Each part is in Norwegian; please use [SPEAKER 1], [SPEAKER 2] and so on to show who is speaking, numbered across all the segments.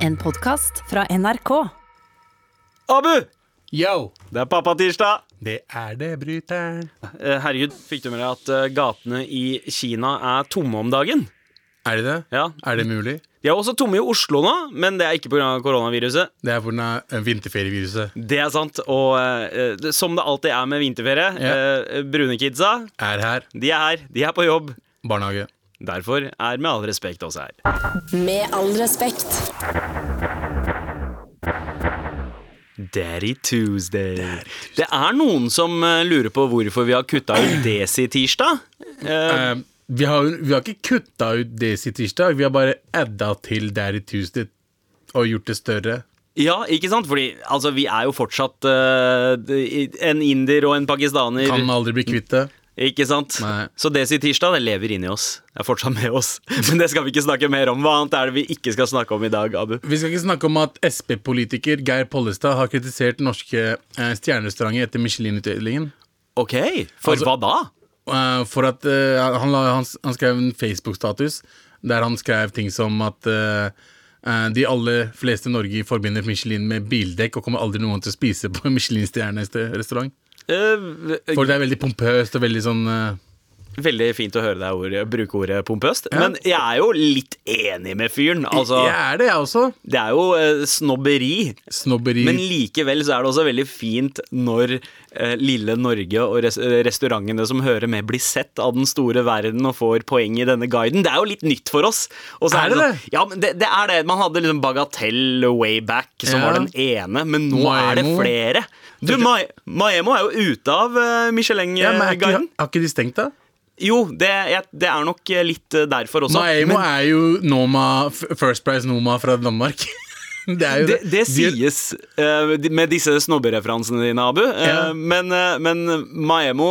[SPEAKER 1] En podkast fra NRK.
[SPEAKER 2] Abu!
[SPEAKER 3] Yo!
[SPEAKER 2] Det er pappatirsdag.
[SPEAKER 3] Det er det, bryteren.
[SPEAKER 2] Eh, Herregud, fikk du med deg at eh, gatene i Kina er tomme om dagen?
[SPEAKER 3] Er det det?
[SPEAKER 2] Ja.
[SPEAKER 3] Er det mulig?
[SPEAKER 2] De er også tomme i Oslo nå, men det er ikke pga. koronaviruset.
[SPEAKER 3] Det er pga. vinterferieviruset.
[SPEAKER 2] Det er sant. Og uh, som det alltid er med vinterferie,
[SPEAKER 3] Ja.
[SPEAKER 2] uh, brune kidsa,
[SPEAKER 3] Er her.
[SPEAKER 2] de er her. De er på jobb.
[SPEAKER 3] Barnehage.
[SPEAKER 2] Derfor er Med all respekt også her.
[SPEAKER 1] Med all respekt.
[SPEAKER 2] Daddy Tuesday. Det er noen som eh, lurer på hvorfor vi har kutta ut Desi-tirsdag. Uh,
[SPEAKER 3] Eh, vi, har, vi har ikke kutta ut Desi tirsdag, vi har bare adda til Daddy Tuesday og gjort det større.
[SPEAKER 2] Ja, ikke sant? Fordi altså, vi er jo fortsatt uh, en inder og en pakistaner.
[SPEAKER 3] Kan aldri bli kvitt det.
[SPEAKER 2] Ikke sant?
[SPEAKER 3] Nei.
[SPEAKER 2] Så Desi Tirsdag det lever inni oss. Det er fortsatt med oss. Men det skal vi ikke snakke mer om. Hva annet er det vi ikke skal snakke om i dag, Abu?
[SPEAKER 3] Vi skal ikke snakke om at Sp-politiker Geir Pollestad har kritisert norske eh, stjernerestauranter etter Michelin-utdelingen.
[SPEAKER 2] Ok, For
[SPEAKER 3] Altså-
[SPEAKER 2] hva da?
[SPEAKER 3] Eh, for at uh, han, han, han skrev en Facebook-status der han skrev ting som at eh, de aller fleste i Norge forbinder Michelin med bildekk og kommer aldri noen til å spise på en Michelin-stjerne-restaurant. For det er veldig pompøst og veldig sånn eh,
[SPEAKER 2] veldig fint å høre deg ord, bruke ordet pompøst. Men jeg er jo litt enig med fyren. Altså,
[SPEAKER 3] Jeg er det, jeg også.
[SPEAKER 2] Det er jo eh, snobberi.
[SPEAKER 3] Snobberi.
[SPEAKER 2] Men likevel så er det også veldig fint når eh, lille Norge og res eh, restaurantene som hører med, blir sett av den store verden og får poeng i denne guiden. Det er jo litt nytt for oss. Og så
[SPEAKER 3] Er det
[SPEAKER 2] sånn-
[SPEAKER 3] det?
[SPEAKER 2] Ja, men det, det er det. Man hadde liksom Bagatell way back, som
[SPEAKER 3] Ja.
[SPEAKER 2] var den ene, men nå er det flere. Du, Ma Maemo er jo ute av uh,
[SPEAKER 3] ja, men er ikke,
[SPEAKER 2] Michelin-guiden.
[SPEAKER 3] har ikke de stengt, da?
[SPEAKER 2] Jo, det, det er nok eh, litt eh, derfor også.
[SPEAKER 3] Maemo
[SPEAKER 2] Men
[SPEAKER 3] er jo Noma, First Price Noma fra Danmark. det
[SPEAKER 2] det, det
[SPEAKER 3] De-
[SPEAKER 2] sies uh, med disse snobbereferansene dine, Abu. Uh,
[SPEAKER 3] Ja.
[SPEAKER 2] men, uh, men Maemo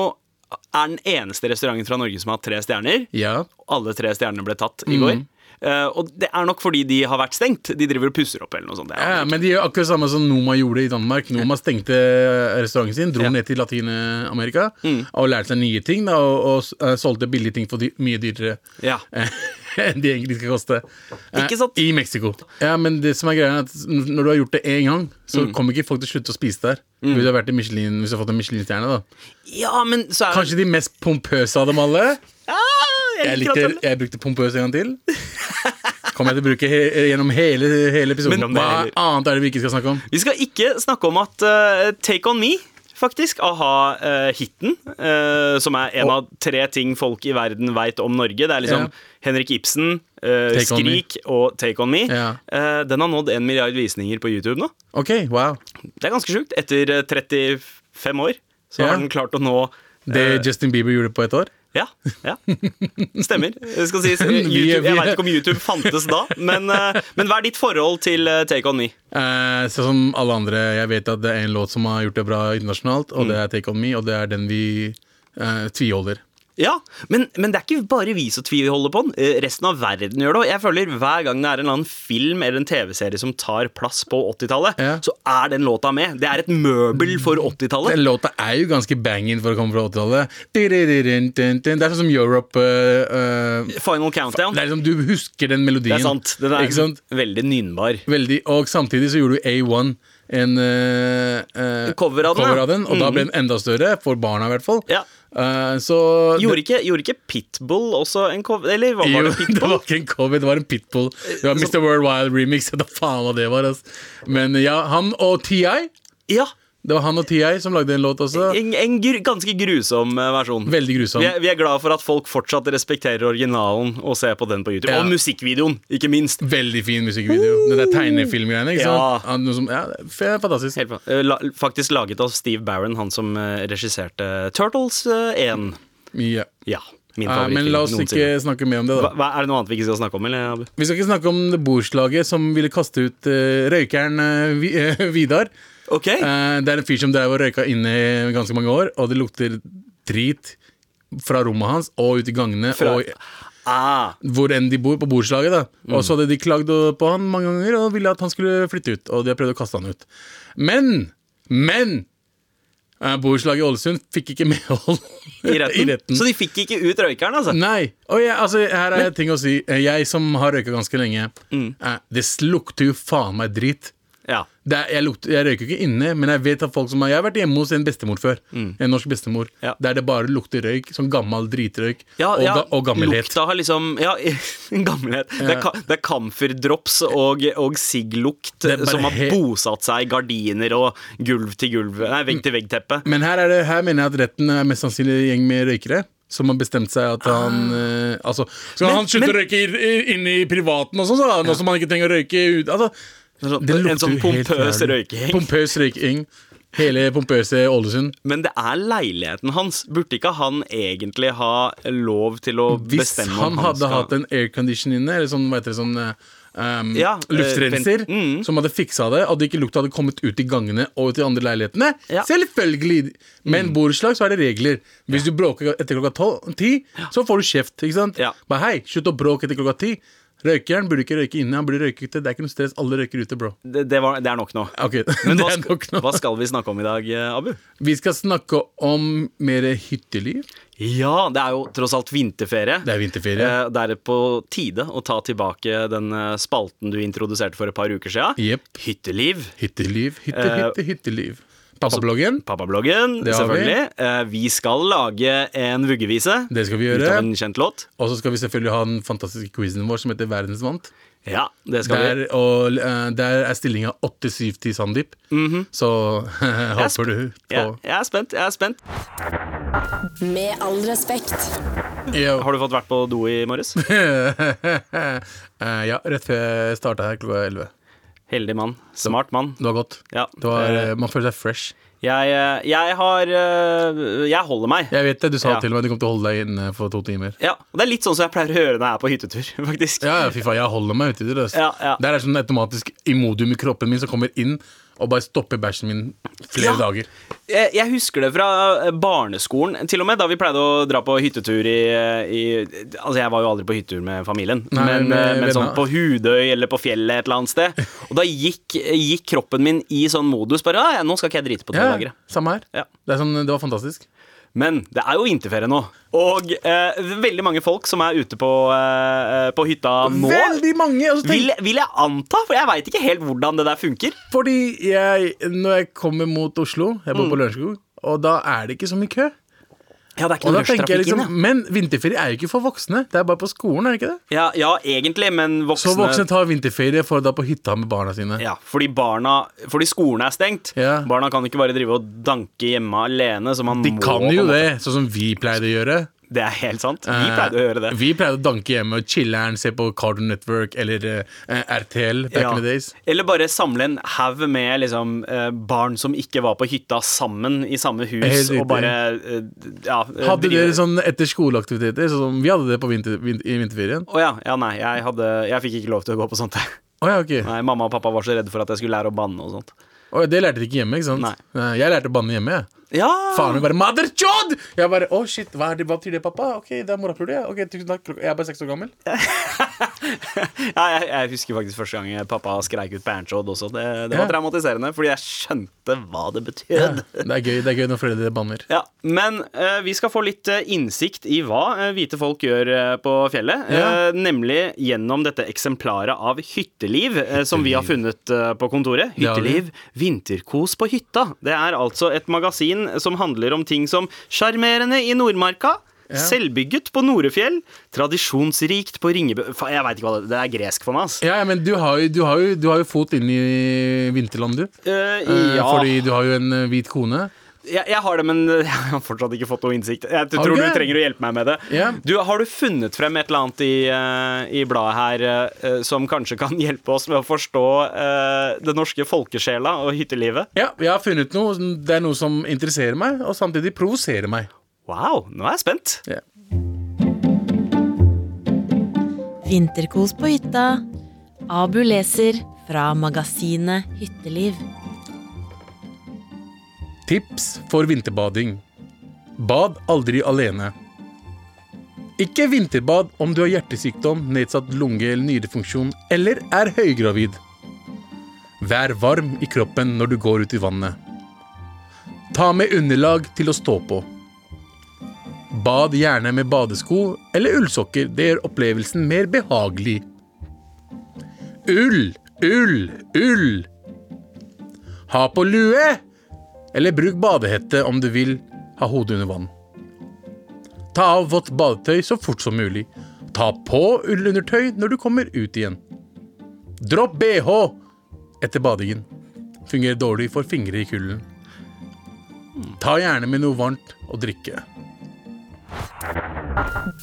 [SPEAKER 2] er den eneste restauranten fra Norge som har tre stjerner.
[SPEAKER 3] Ja.
[SPEAKER 2] Alle tre stjernene ble tatt
[SPEAKER 3] Mm.
[SPEAKER 2] i går. Eh, og det er nok fordi de har vært stengt. De driver og pusser opp eller noe sånt.
[SPEAKER 3] Ja, men de gjør akkurat samme som Noma gjorde i Danmark. Noma stengte restauranten sin, dro
[SPEAKER 2] Ja.
[SPEAKER 3] ned til Latin-Amerika og lærte seg nye ting da, og, og eh, solgte billige ting for dy mye dyrere
[SPEAKER 2] Ja.
[SPEAKER 3] enn de egentlig skal koste. Eh,
[SPEAKER 2] Ikke sant?
[SPEAKER 3] I Mexico. Ja, men det som er greia er at når du har gjort det én gang, så
[SPEAKER 2] Mm.
[SPEAKER 3] kommer ikke folk til å slutte å spise der. Hvis du har Michelin, hvis du har fått en Michelin-stjerne. da
[SPEAKER 2] ja, men så er
[SPEAKER 3] Kanskje de mest pompøse av dem alle.
[SPEAKER 2] ah,
[SPEAKER 3] Jeg, likte, jeg brukte pompøs en gang til. Kommer jeg til å bruke he gjennom hele, hele episoden.
[SPEAKER 2] Men-
[SPEAKER 3] Hva annet er det vi ikke skal snakke om?
[SPEAKER 2] Vi skal ikke snakke om at uh, Take On Me faktisk, a-ha-hiten, som er en av tre ting folk i verden veit om Norge. Det er liksom
[SPEAKER 3] yeah.
[SPEAKER 2] Henrik Ibsen, eh,
[SPEAKER 3] Me.
[SPEAKER 2] Skrik og Take On Me.
[SPEAKER 3] Yeah.
[SPEAKER 2] Eh, den har nådd en milliard visninger på YouTube nå.
[SPEAKER 3] Ok, wow.
[SPEAKER 2] Det er ganske sjukt. Etter eh, 35 år så
[SPEAKER 3] yeah.
[SPEAKER 2] har den klart å nå
[SPEAKER 3] Det
[SPEAKER 2] eh,
[SPEAKER 3] Justin Bieber gjorde på et år?
[SPEAKER 2] Ja, ja. Stemmer. Det sies. YouTube, jeg
[SPEAKER 3] vet
[SPEAKER 2] veit ikke om YouTube fantes da, men, eh, men hva er ditt forhold til eh, Take On Me?
[SPEAKER 3] Eh, sånn som alle andre, jeg vet at det er en låt som har gjort det bra internasjonalt, og det
[SPEAKER 2] Mm.
[SPEAKER 3] er Take On Me, og det er den vi eh, tviholder.
[SPEAKER 2] Ja, men, men det er ikke bare vi som tviholder på den. Eh, Resten av verden gjør det. Og jeg føler hver gang det er en eller annen film eller en TV-serie som tar plass på 80-tallet,
[SPEAKER 3] Ja.
[SPEAKER 2] så er den låta med. Det er et møbel for 80-tallet.
[SPEAKER 3] Den låta er jo ganske banging for å komme fra 80-tallet. Det er sånn som Europe eh,
[SPEAKER 2] Final Countdown.
[SPEAKER 3] Det er liksom, Du husker den melodien.
[SPEAKER 2] Det er sant. Den er
[SPEAKER 3] sant?
[SPEAKER 2] veldig nynbar.
[SPEAKER 3] Veldig, og samtidig så gjorde du A1 en uh, uh,
[SPEAKER 2] Cover av den, ja.
[SPEAKER 3] den, og da ble den enda større, for barna i hvert fall.
[SPEAKER 2] Ja.
[SPEAKER 3] Eh, så
[SPEAKER 2] Gjorde ikke, gjorde ikke Pitbull også en cover? Eller var,
[SPEAKER 3] jo,
[SPEAKER 2] var det
[SPEAKER 3] det var ikke en cover, det var en Pitbull. Det var Mr. Worldwide remix. Da faen hva det var. Altså. Men ja, han og TI
[SPEAKER 2] Ja.
[SPEAKER 3] Det var han og TI som lagde en låt også.
[SPEAKER 2] En, en gr ganske grusom eh, versjon.
[SPEAKER 3] Veldig grusom.
[SPEAKER 2] Vi er, vi er glad for at folk fortsatt respekterer originalen og ser på den på YouTube.
[SPEAKER 3] Ja.
[SPEAKER 2] Og musikkvideoen, ikke minst.
[SPEAKER 3] Veldig fin musikkvideo. Det der tegnefilmgreiene. ikke
[SPEAKER 2] Ja.
[SPEAKER 3] sant? Som- Ja, fantastisk.
[SPEAKER 2] Helt. Eh, la, faktisk laget av Steve Barron, han som eh, regisserte Turtles eh, 1.
[SPEAKER 3] Ja.
[SPEAKER 2] Ja.
[SPEAKER 3] Eh, men la oss ikke snakke mer om det, da.
[SPEAKER 2] hva, er det noe annet vi ikke skal snakke om? Eller?
[SPEAKER 3] Vi skal ikke snakke om det borettslaget som ville kaste ut uh, røykeren uh, Vidar.
[SPEAKER 2] Ok.
[SPEAKER 3] Uh, det er en fyr som drev og røyka inne i ganske mange år, og det lukter drit fra rommet hans og ut i gangene.
[SPEAKER 2] Fra-
[SPEAKER 3] Og
[SPEAKER 2] Ah,
[SPEAKER 3] hvor enn de bor, på borettslaget. da. Og så hadde de klagd på han mange ganger og ville at han skulle flytte ut. Og de har prøvd å kaste han ut. Men! Men! Eh, Borettslaget i Ålesund fikk ikke medhold
[SPEAKER 2] I retten.
[SPEAKER 3] i retten.
[SPEAKER 2] Så de fikk ikke ut røykeren, altså?
[SPEAKER 3] Nei. Og jeg, altså, her er ting å si. Eh, Jeg som har røyka ganske lenge,
[SPEAKER 2] Mm.
[SPEAKER 3] det lukter jo faen meg drit.
[SPEAKER 2] Ja.
[SPEAKER 3] Det er, jeg, lukter, jeg røyker ikke inne, men jeg vet at folk som har Jeg har vært hjemme hos en bestemor før. En norsk bestemor.
[SPEAKER 2] Mm. Ja.
[SPEAKER 3] Der det bare lukter røyk. Sånn gammel dritrøyk.
[SPEAKER 2] Ja,
[SPEAKER 3] og,
[SPEAKER 2] ja,
[SPEAKER 3] ga, og gammelhet.
[SPEAKER 2] Lukta har liksom Ja, gammelhet. Det er, det er camferdrops og, og sigglukt som har bosatt seg i gardiner og gulv til gulv Nei, vegg til vegg-teppe.
[SPEAKER 3] Men her, er det, her mener jeg at retten er mest sannsynlig en gjeng med røykere. Som har bestemt seg at han eh, Altså, Skal
[SPEAKER 2] Ah. Men-
[SPEAKER 3] han slutte
[SPEAKER 2] men-
[SPEAKER 3] å røyke inne i privaten og sånn, så, nå som han ikke trenger å røyke ut altså,
[SPEAKER 2] Sånn- en sånn pompøs røyking.
[SPEAKER 3] Pompøs røyking. Hele pompøse Ålesund.
[SPEAKER 2] Men det er leiligheten hans. Burde ikke han egentlig ha lov til å
[SPEAKER 3] Hvis
[SPEAKER 2] bestemme
[SPEAKER 3] han
[SPEAKER 2] han
[SPEAKER 3] hadde
[SPEAKER 2] skal
[SPEAKER 3] hatt en aircondition inne, eller sånn, hva heter det, sånn um,
[SPEAKER 2] Ja, eh,
[SPEAKER 3] luftrenser,
[SPEAKER 2] øh, mm.
[SPEAKER 3] som hadde fiksa det, og det ikke lukta hadde kommet ut i gangene og ut i andre leilighetene,
[SPEAKER 2] Ja. Med
[SPEAKER 3] selvfølgelig! Men borettslag så er det regler. Hvis du bråker etter klokka ti, så får du kjeft. ikke sant?
[SPEAKER 2] Ja.
[SPEAKER 3] Bare hei, slutt å bråke etter klokka ti. Røykeren burde ikke røyke inne, han burde røyke ute. Det er ikke noe stress, alle røyker ute, bro.
[SPEAKER 2] det, det, var, det er nok nå.
[SPEAKER 3] Ok,
[SPEAKER 2] Men hva,
[SPEAKER 3] nok nå.
[SPEAKER 2] hva skal vi snakke om i dag, eh, Abu?
[SPEAKER 3] Vi skal snakke om mer hytteliv.
[SPEAKER 2] Ja, det er jo tross alt vinterferie.
[SPEAKER 3] Det er vinterferie.
[SPEAKER 2] Eh, Det er på tide å ta tilbake den eh, spalten du introduserte for et par uker siden.
[SPEAKER 3] Yep.
[SPEAKER 2] Hytteliv.
[SPEAKER 3] Hytteliv, hytte, hytte, hytteliv. Pappabloggen,
[SPEAKER 2] Pappabloggen,
[SPEAKER 3] selvfølgelig. vi.
[SPEAKER 2] selvfølgelig. Eh, Vi skal lage en vuggevise.
[SPEAKER 3] det skal vi
[SPEAKER 2] Ut
[SPEAKER 3] gjøre.
[SPEAKER 2] av en kjent låt.
[SPEAKER 3] Og så skal vi selvfølgelig ha den fantastiske quizen vår som heter Verdensvant.
[SPEAKER 2] Ja, det skal vi.
[SPEAKER 3] Der, og, uh, der er stillinga 8-7 til Sandeep. Så håper du på
[SPEAKER 2] jeg, jeg er spent. jeg er spent
[SPEAKER 1] Med all respekt.
[SPEAKER 3] Yo.
[SPEAKER 2] Har du fått vært på do i morges?
[SPEAKER 3] uh, ja, rett før jeg starta her klokka 11.
[SPEAKER 2] Heldig mann. Smart mann.
[SPEAKER 3] Det var godt.
[SPEAKER 2] Ja.
[SPEAKER 3] Det var,
[SPEAKER 2] eh,
[SPEAKER 3] eh, man føler seg fresh.
[SPEAKER 2] Jeg, eh, jeg har Jeg holder meg.
[SPEAKER 3] Jeg vet det, du sa
[SPEAKER 2] Ja.
[SPEAKER 3] til meg du kom til å holde deg inne for to timer.
[SPEAKER 2] Ja, og Det er litt sånn som jeg pleier å høre når jeg er på hyttetur, faktisk.
[SPEAKER 3] Ja, ja, fy faen, jeg holder meg ute i det.
[SPEAKER 2] Ja, ja.
[SPEAKER 3] Det er sånn automatisk imodium i kroppen min som kommer inn og bare stopper bæsjen min flere
[SPEAKER 2] Ja.
[SPEAKER 3] dager.
[SPEAKER 2] Jeg, jeg husker det fra eh, barneskolen, til og med da vi pleide å dra på hyttetur i, i Altså, jeg var jo aldri på hyttetur med familien,
[SPEAKER 3] Nei,
[SPEAKER 2] men,
[SPEAKER 3] med
[SPEAKER 2] eh, men sånn på Hudøy eller på fjellet et eller annet sted. Og da gikk, gikk kroppen min i sånn modus bare ja, ja, nå skal ikke jeg drite på tre
[SPEAKER 3] Ja,
[SPEAKER 2] dager.
[SPEAKER 3] samme her.
[SPEAKER 2] Ja.
[SPEAKER 3] Det, sånn, det var fantastisk.
[SPEAKER 2] Men det er jo vinterferie nå, og eh, veldig mange folk som er ute på, eh, på hytta nå.
[SPEAKER 3] Veldig mange! Altså, tenk,
[SPEAKER 2] Vil, vil jeg anta, for jeg veit ikke helt hvordan det der funker.
[SPEAKER 3] Fordi jeg, når jeg kommer mot Oslo, jeg bor på
[SPEAKER 2] Mm.
[SPEAKER 3] Lørenskog, og da er det ikke så mye kø.
[SPEAKER 2] Ja, det er ikke noe rushtrafikk
[SPEAKER 3] liksom,
[SPEAKER 2] inn,
[SPEAKER 3] Men vinterferie er jo ikke for voksne. Det er bare på skolen, er det ikke det?
[SPEAKER 2] ja. ja, ja, egentlig, men voksne
[SPEAKER 3] Så voksne tar vinterferie for å dra på hytta med barna sine.
[SPEAKER 2] Ja, fordi barna Fordi skolen er stengt.
[SPEAKER 3] Ja.
[SPEAKER 2] Barna kan ikke bare drive og danke hjemme alene. Så man
[SPEAKER 3] De
[SPEAKER 2] må
[SPEAKER 3] kan jo det, sånn som vi pleide å gjøre.
[SPEAKER 2] Det er helt sant. Vi
[SPEAKER 3] Eh,
[SPEAKER 2] pleide å gjøre det.
[SPEAKER 3] Vi pleide å danke hjemme og chiller'n, se på Cartoon Network eller uh, RTL back
[SPEAKER 2] Ja.
[SPEAKER 3] in the days.
[SPEAKER 2] Eller bare samle en haug med liksom, uh, barn som ikke var på hytta, sammen i samme hus. Og bare uh, ja, eh,
[SPEAKER 3] Hadde
[SPEAKER 2] drive-
[SPEAKER 3] dere sånn etter skoleaktiviteter? Sånn som vi hadde det på vinter, vinter, i vinterferien?
[SPEAKER 2] Å ja, ja, nei. Jeg, hadde, jeg fikk ikke lov til å gå på sånt.
[SPEAKER 3] Oh, ja, okay.
[SPEAKER 2] Nei, Mamma og pappa var så redde for at jeg skulle lære å banne og sånt.
[SPEAKER 3] Å, det lærte de ikke hjemme, ikke sant?
[SPEAKER 2] Nei.
[SPEAKER 3] Jeg lærte å banne hjemme, jeg.
[SPEAKER 2] Ja!
[SPEAKER 3] Faren min bare 'mother chod'! Jeg bare 'å shit, hva, er det, hva betyr det, pappa?' Ok, det er morapuler, ja. Ok, tusen takk. Jeg er bare seks år gammel.
[SPEAKER 2] Ja, jeg, jeg husker faktisk første gang pappa skreik ut Berntsodd også. Det, det var
[SPEAKER 3] Ja.
[SPEAKER 2] traumatiserende, fordi jeg skjønte hva det betød.
[SPEAKER 3] Ja, det er gøy det er gøy når foreldre banner.
[SPEAKER 2] Ja, Men uh, vi skal få litt eh, innsikt i hva uh, hvite folk gjør på fjellet. Nemlig gjennom dette eksemplaret av Hytteliv, hytteliv. som vi har funnet på kontoret. Hytteliv, vinterkos på hytta. Det er altså et magasin som handler om ting som sjarmerende i Nordmarka.
[SPEAKER 3] Ja.
[SPEAKER 2] Selvbygget på Norefjell. Tradisjonsrikt på Ringebø Jeg veit ikke hva det Det er gresk for meg, ass.
[SPEAKER 3] Ja, ja, men du har, jo, du, har jo, du har jo fot inn i vinterland, du.
[SPEAKER 2] Eh, ja,
[SPEAKER 3] Fordi du har jo en eh, hvit kone.
[SPEAKER 2] jeg, jeg har det, men jeg har fortsatt ikke fått noe innsikt. Jeg tror
[SPEAKER 3] du
[SPEAKER 2] trenger å hjelpe meg med det.
[SPEAKER 3] Yeah.
[SPEAKER 2] Du, Har du funnet frem et eller annet i, uh, i bladet her uh, som kanskje kan hjelpe oss med å forstå uh, det norske folkesjela og hyttelivet?
[SPEAKER 3] Ja, jeg har funnet noe. Det er noe som interesserer meg, og samtidig provoserer meg.
[SPEAKER 2] Wow, nå er jeg spent.
[SPEAKER 3] Ja.
[SPEAKER 1] Vinterkos på hytta. Abu leser fra magasinet Hytteliv.
[SPEAKER 3] Tips for vinterbading. Bad aldri alene. Ikke vinterbad om du har hjertesykdom, nedsatt lunge- eller nyrefunksjon eller er høygravid. Vær varm i kroppen når du går ut i vannet. Ta med underlag til å stå på. Bad gjerne med badesko eller ullsokker. Det gjør opplevelsen mer behagelig. Ull, ull, ull. Ha på lue, eller bruk badehette om du vil ha hodet under vann. Ta av vått badetøy så fort som mulig. Ta på ullundertøy når du kommer ut igjen. Dropp bh etter badingen. Fungerer dårlig for fingre i kulden. Ta gjerne med noe varmt å drikke.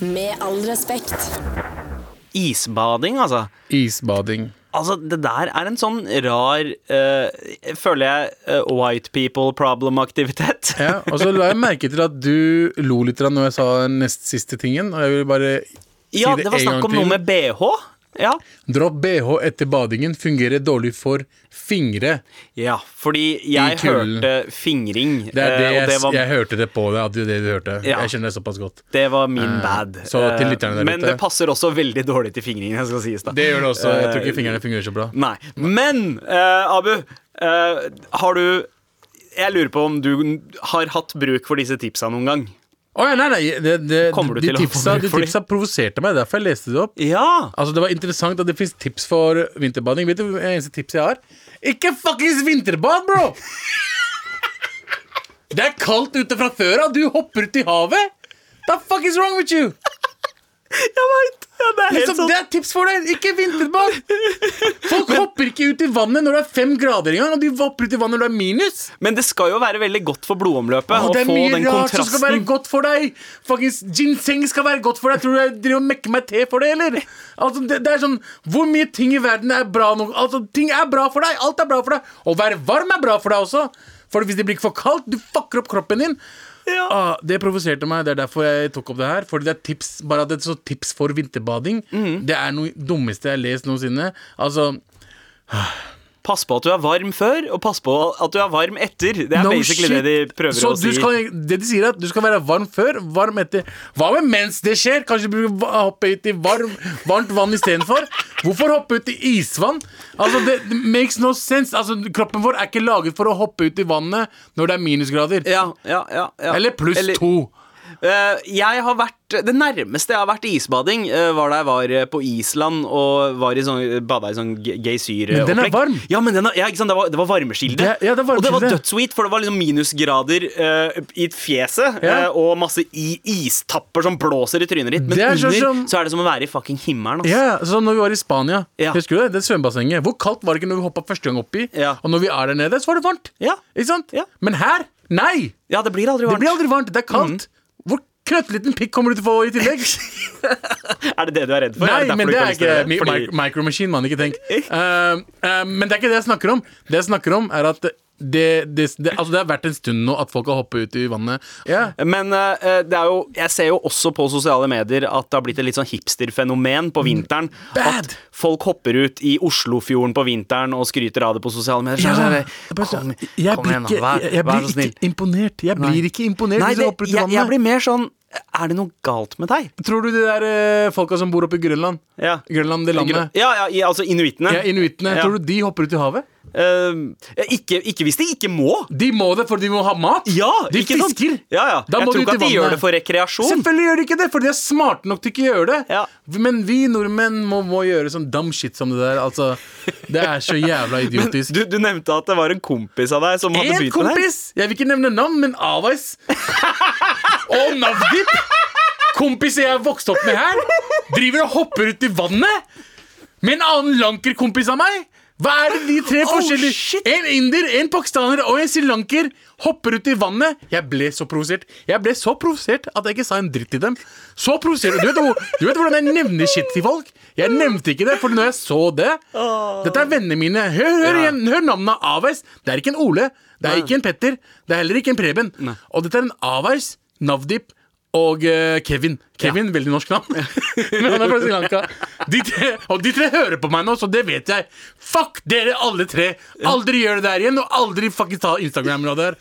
[SPEAKER 1] Med all respekt.
[SPEAKER 2] Isbading, altså.
[SPEAKER 3] Isbading.
[SPEAKER 2] Altså, Det der er en sånn rar uh, Føler jeg uh, white people problem-aktivitet.
[SPEAKER 3] Ja, og så la jeg merke til at du lo litt når jeg sa den nest siste tingen. Og jeg vil bare si
[SPEAKER 2] Ja,
[SPEAKER 3] det,
[SPEAKER 2] det var
[SPEAKER 3] en gang
[SPEAKER 2] snakk om
[SPEAKER 3] til.
[SPEAKER 2] noe med bh. Ja.
[SPEAKER 3] Dropp bh etter badingen fungerer dårlig for fingre.
[SPEAKER 2] ja, fordi jeg hørte fingring.
[SPEAKER 3] Det er det
[SPEAKER 2] eh,
[SPEAKER 3] jeg,
[SPEAKER 2] og det var,
[SPEAKER 3] jeg hørte det på deg. At det det du hørte.
[SPEAKER 2] Ja.
[SPEAKER 3] Jeg kjenner det såpass godt.
[SPEAKER 2] det var min bad.
[SPEAKER 3] så til
[SPEAKER 2] Eh,
[SPEAKER 3] lytterne der
[SPEAKER 2] Men
[SPEAKER 3] ute.
[SPEAKER 2] det passer også veldig dårlig til fingring. Jeg skal sies da
[SPEAKER 3] Det gjør det også. Jeg tror
[SPEAKER 2] Eh,
[SPEAKER 3] ikke fingrene fungerer så bra.
[SPEAKER 2] Nei. Men uh, Abu, uh, har du Jeg lurer på om du har hatt bruk for disse tipsa noen gang?
[SPEAKER 3] Å ja, nei, nei, det, det,
[SPEAKER 2] Kommer du
[SPEAKER 3] de
[SPEAKER 2] til å få
[SPEAKER 3] tipsa,
[SPEAKER 2] bruk
[SPEAKER 3] de
[SPEAKER 2] for de?
[SPEAKER 3] tipsa provoserte meg. Derfor jeg leste det opp.
[SPEAKER 2] Ja!
[SPEAKER 3] Altså Det var interessant at det fins tips for vinterbading. Vet du hva eneste tipset jeg har? Ikke fuckings vinterbad, bro! Det er kaldt ute fra før av. Du hopper ut i havet. The fuck is wrong with you?
[SPEAKER 2] Jeg veit! Ja, det er
[SPEAKER 3] Liksom,
[SPEAKER 2] sånn.
[SPEAKER 3] det er tips for deg. Ikke vinterbad. Folk hopper ikke ut i vannet når det er fem grader engang, og de hopper ut i vannet når det er minus.
[SPEAKER 2] Men det skal jo være veldig godt for blodomløpet
[SPEAKER 3] Å,
[SPEAKER 2] å
[SPEAKER 3] det er
[SPEAKER 2] få
[SPEAKER 3] mye
[SPEAKER 2] den
[SPEAKER 3] rart som skal være godt for deg. Fuckings ginseng skal være godt for deg. Tror du jeg driver og mekker meg te for det, eller? Altså, det, det er sånn Hvor mye ting i verden er bra nok? Altså, ting er bra for deg. Alt er bra for deg. Å være varm er bra for deg også. For hvis det blir for kaldt, du fucker opp kroppen din.
[SPEAKER 2] Ja.
[SPEAKER 3] Ah, det provoserte meg. Det er derfor jeg tok opp det her. Fordi det er tips Bare at det er så tips for vinterbading.
[SPEAKER 2] Mhm.
[SPEAKER 3] Det er noe dummeste jeg har lest noensinne. Altså
[SPEAKER 2] Pass på at du er varm før, og pass på at du er varm etter. Det er
[SPEAKER 3] No
[SPEAKER 2] basically
[SPEAKER 3] shit.
[SPEAKER 2] det de prøver
[SPEAKER 3] så
[SPEAKER 2] å
[SPEAKER 3] du
[SPEAKER 2] si.
[SPEAKER 3] Skal, det de sier er at du skal være varm før, varm etter. Hva med mens det skjer? Kanskje du burde hoppe ut i varm, varmt vann istedenfor? Hvorfor hoppe ut i isvann? Altså, det, det makes no sense. Altså, kroppen vår er ikke laget for å hoppe ut i vannet når det er minusgrader.
[SPEAKER 2] Ja, ja, ja, ja.
[SPEAKER 3] Eller pluss to.
[SPEAKER 2] Eh, jeg har vært Det nærmeste jeg har vært isbading, eh, var da jeg var eh, på Island og var i sånn, bada i sånn geysyropplegg.
[SPEAKER 3] Men den er varm.
[SPEAKER 2] Ja, men den er, ja? Det var, det var varmeskilde.
[SPEAKER 3] Det- ja, det
[SPEAKER 2] og det var
[SPEAKER 3] dødsweet,
[SPEAKER 2] dødssweet, for det var liksom minusgrader uh, i fjeset
[SPEAKER 3] Ja.
[SPEAKER 2] uh, og masse i, istapper som blåser i trynet ditt. Men
[SPEAKER 3] er
[SPEAKER 2] under
[SPEAKER 3] sånn som-
[SPEAKER 2] så er det som å være i fucking himmelen. ass.
[SPEAKER 3] Ja, sånn når vi var i Spania, husker du det? Det svømmebassenget. Hvor kaldt var det ikke når vi hoppa første gang oppi? Og når vi er der nede, så var det varmt.
[SPEAKER 2] Ja.
[SPEAKER 3] Ikke sant?
[SPEAKER 2] Ja.
[SPEAKER 3] Men her, nei!
[SPEAKER 2] Ja, det blir aldri
[SPEAKER 3] Det
[SPEAKER 2] varmt.
[SPEAKER 3] blir aldri varmt. Det er kaldt. Hvor knøttliten pikk kommer du til å få i tillegg?
[SPEAKER 2] Er det det du er redd for?
[SPEAKER 3] Nei,
[SPEAKER 2] det
[SPEAKER 3] men det er ikke
[SPEAKER 2] det?
[SPEAKER 3] mi-
[SPEAKER 2] Fordi-
[SPEAKER 3] mi- mann. Ikke tenk. Uh, uh, men det er ikke det jeg snakker om. Det jeg snakker om, er at det, det, det, altså det har vært en stund nå at folk har hoppet ut i vannet. Yeah.
[SPEAKER 2] Men uh, det er jo, jeg ser jo også på sosiale medier at det har blitt et litt sånn hipsterfenomen på vinteren.
[SPEAKER 3] Bad.
[SPEAKER 2] At folk hopper ut i Oslofjorden på vinteren og skryter av det på sosiale medier.
[SPEAKER 3] Ja,
[SPEAKER 2] er
[SPEAKER 3] bare
[SPEAKER 2] kom,
[SPEAKER 3] sånn, jeg
[SPEAKER 2] kom
[SPEAKER 3] blir
[SPEAKER 2] igjen,
[SPEAKER 3] ikke.
[SPEAKER 2] Vær,
[SPEAKER 3] jeg, jeg
[SPEAKER 2] vær
[SPEAKER 3] blir
[SPEAKER 2] så snill.
[SPEAKER 3] ikke imponert. Jeg blir ikke imponert
[SPEAKER 2] Nei,
[SPEAKER 3] hvis jeg hopper ut i vannet.
[SPEAKER 2] jeg blir mer sånn Er det noe galt med deg?
[SPEAKER 3] Tror du de der eh, folka som bor oppe i Grønland?
[SPEAKER 2] Ja.
[SPEAKER 3] Grønland, det landet.
[SPEAKER 2] Ja, ja, i- altså inuittene.
[SPEAKER 3] Ja, Inuittene.
[SPEAKER 2] Ja.
[SPEAKER 3] Tror du de hopper ut i havet?
[SPEAKER 2] Eh, ikke, ikke hvis de ikke må.
[SPEAKER 3] De må det, for de må ha mat.
[SPEAKER 2] Ja,
[SPEAKER 3] de fisker.
[SPEAKER 2] Ja, ja. Jeg tror ikke at de gjør det for rekreasjon.
[SPEAKER 3] Selvfølgelig gjør de ikke det, for de er smarte nok til ikke å gjøre det.
[SPEAKER 2] Ja.
[SPEAKER 3] Men vi nordmenn må, må gjøre sånn dumb shit som det der. Altså, det er så jævla idiotisk.
[SPEAKER 2] Du, du nevnte at det var en kompis av deg som hadde begynt med det. En
[SPEAKER 3] kompis! Jeg vil ikke nevne navn, men Avais. Og Navdip. Kompiser jeg har vokst opp med her, driver og hopper ut i vannet med en annen lanker-kompis av meg. Hva er det de tre
[SPEAKER 2] Oh,
[SPEAKER 3] forskjellige
[SPEAKER 2] oh,
[SPEAKER 3] En inder, en pakistaner og en srilanker hopper ut i vannet. Jeg ble så provosert. Jeg ble så provosert at jeg ikke sa en dritt til dem. Så provosert. Du, vet du vet hvordan jeg nevner shit til folk? Jeg nevnte ikke det, for når jeg så det Dette er vennene mine. Hør, hør,
[SPEAKER 2] Ja.
[SPEAKER 3] hør navnet Aveis. Det er ikke en Ole. Det er ikke en Petter. Det er heller ikke en Preben. Og dette er en Aveis, Navdip og uh, Kevin. Kevin, veldig norsk navn. Men han er fra Sri Lanka. De tre, og de tre hører på meg nå, så det vet jeg. Fuck dere alle tre! Aldri gjør det der igjen, og aldri fucking ta Instagram av det her.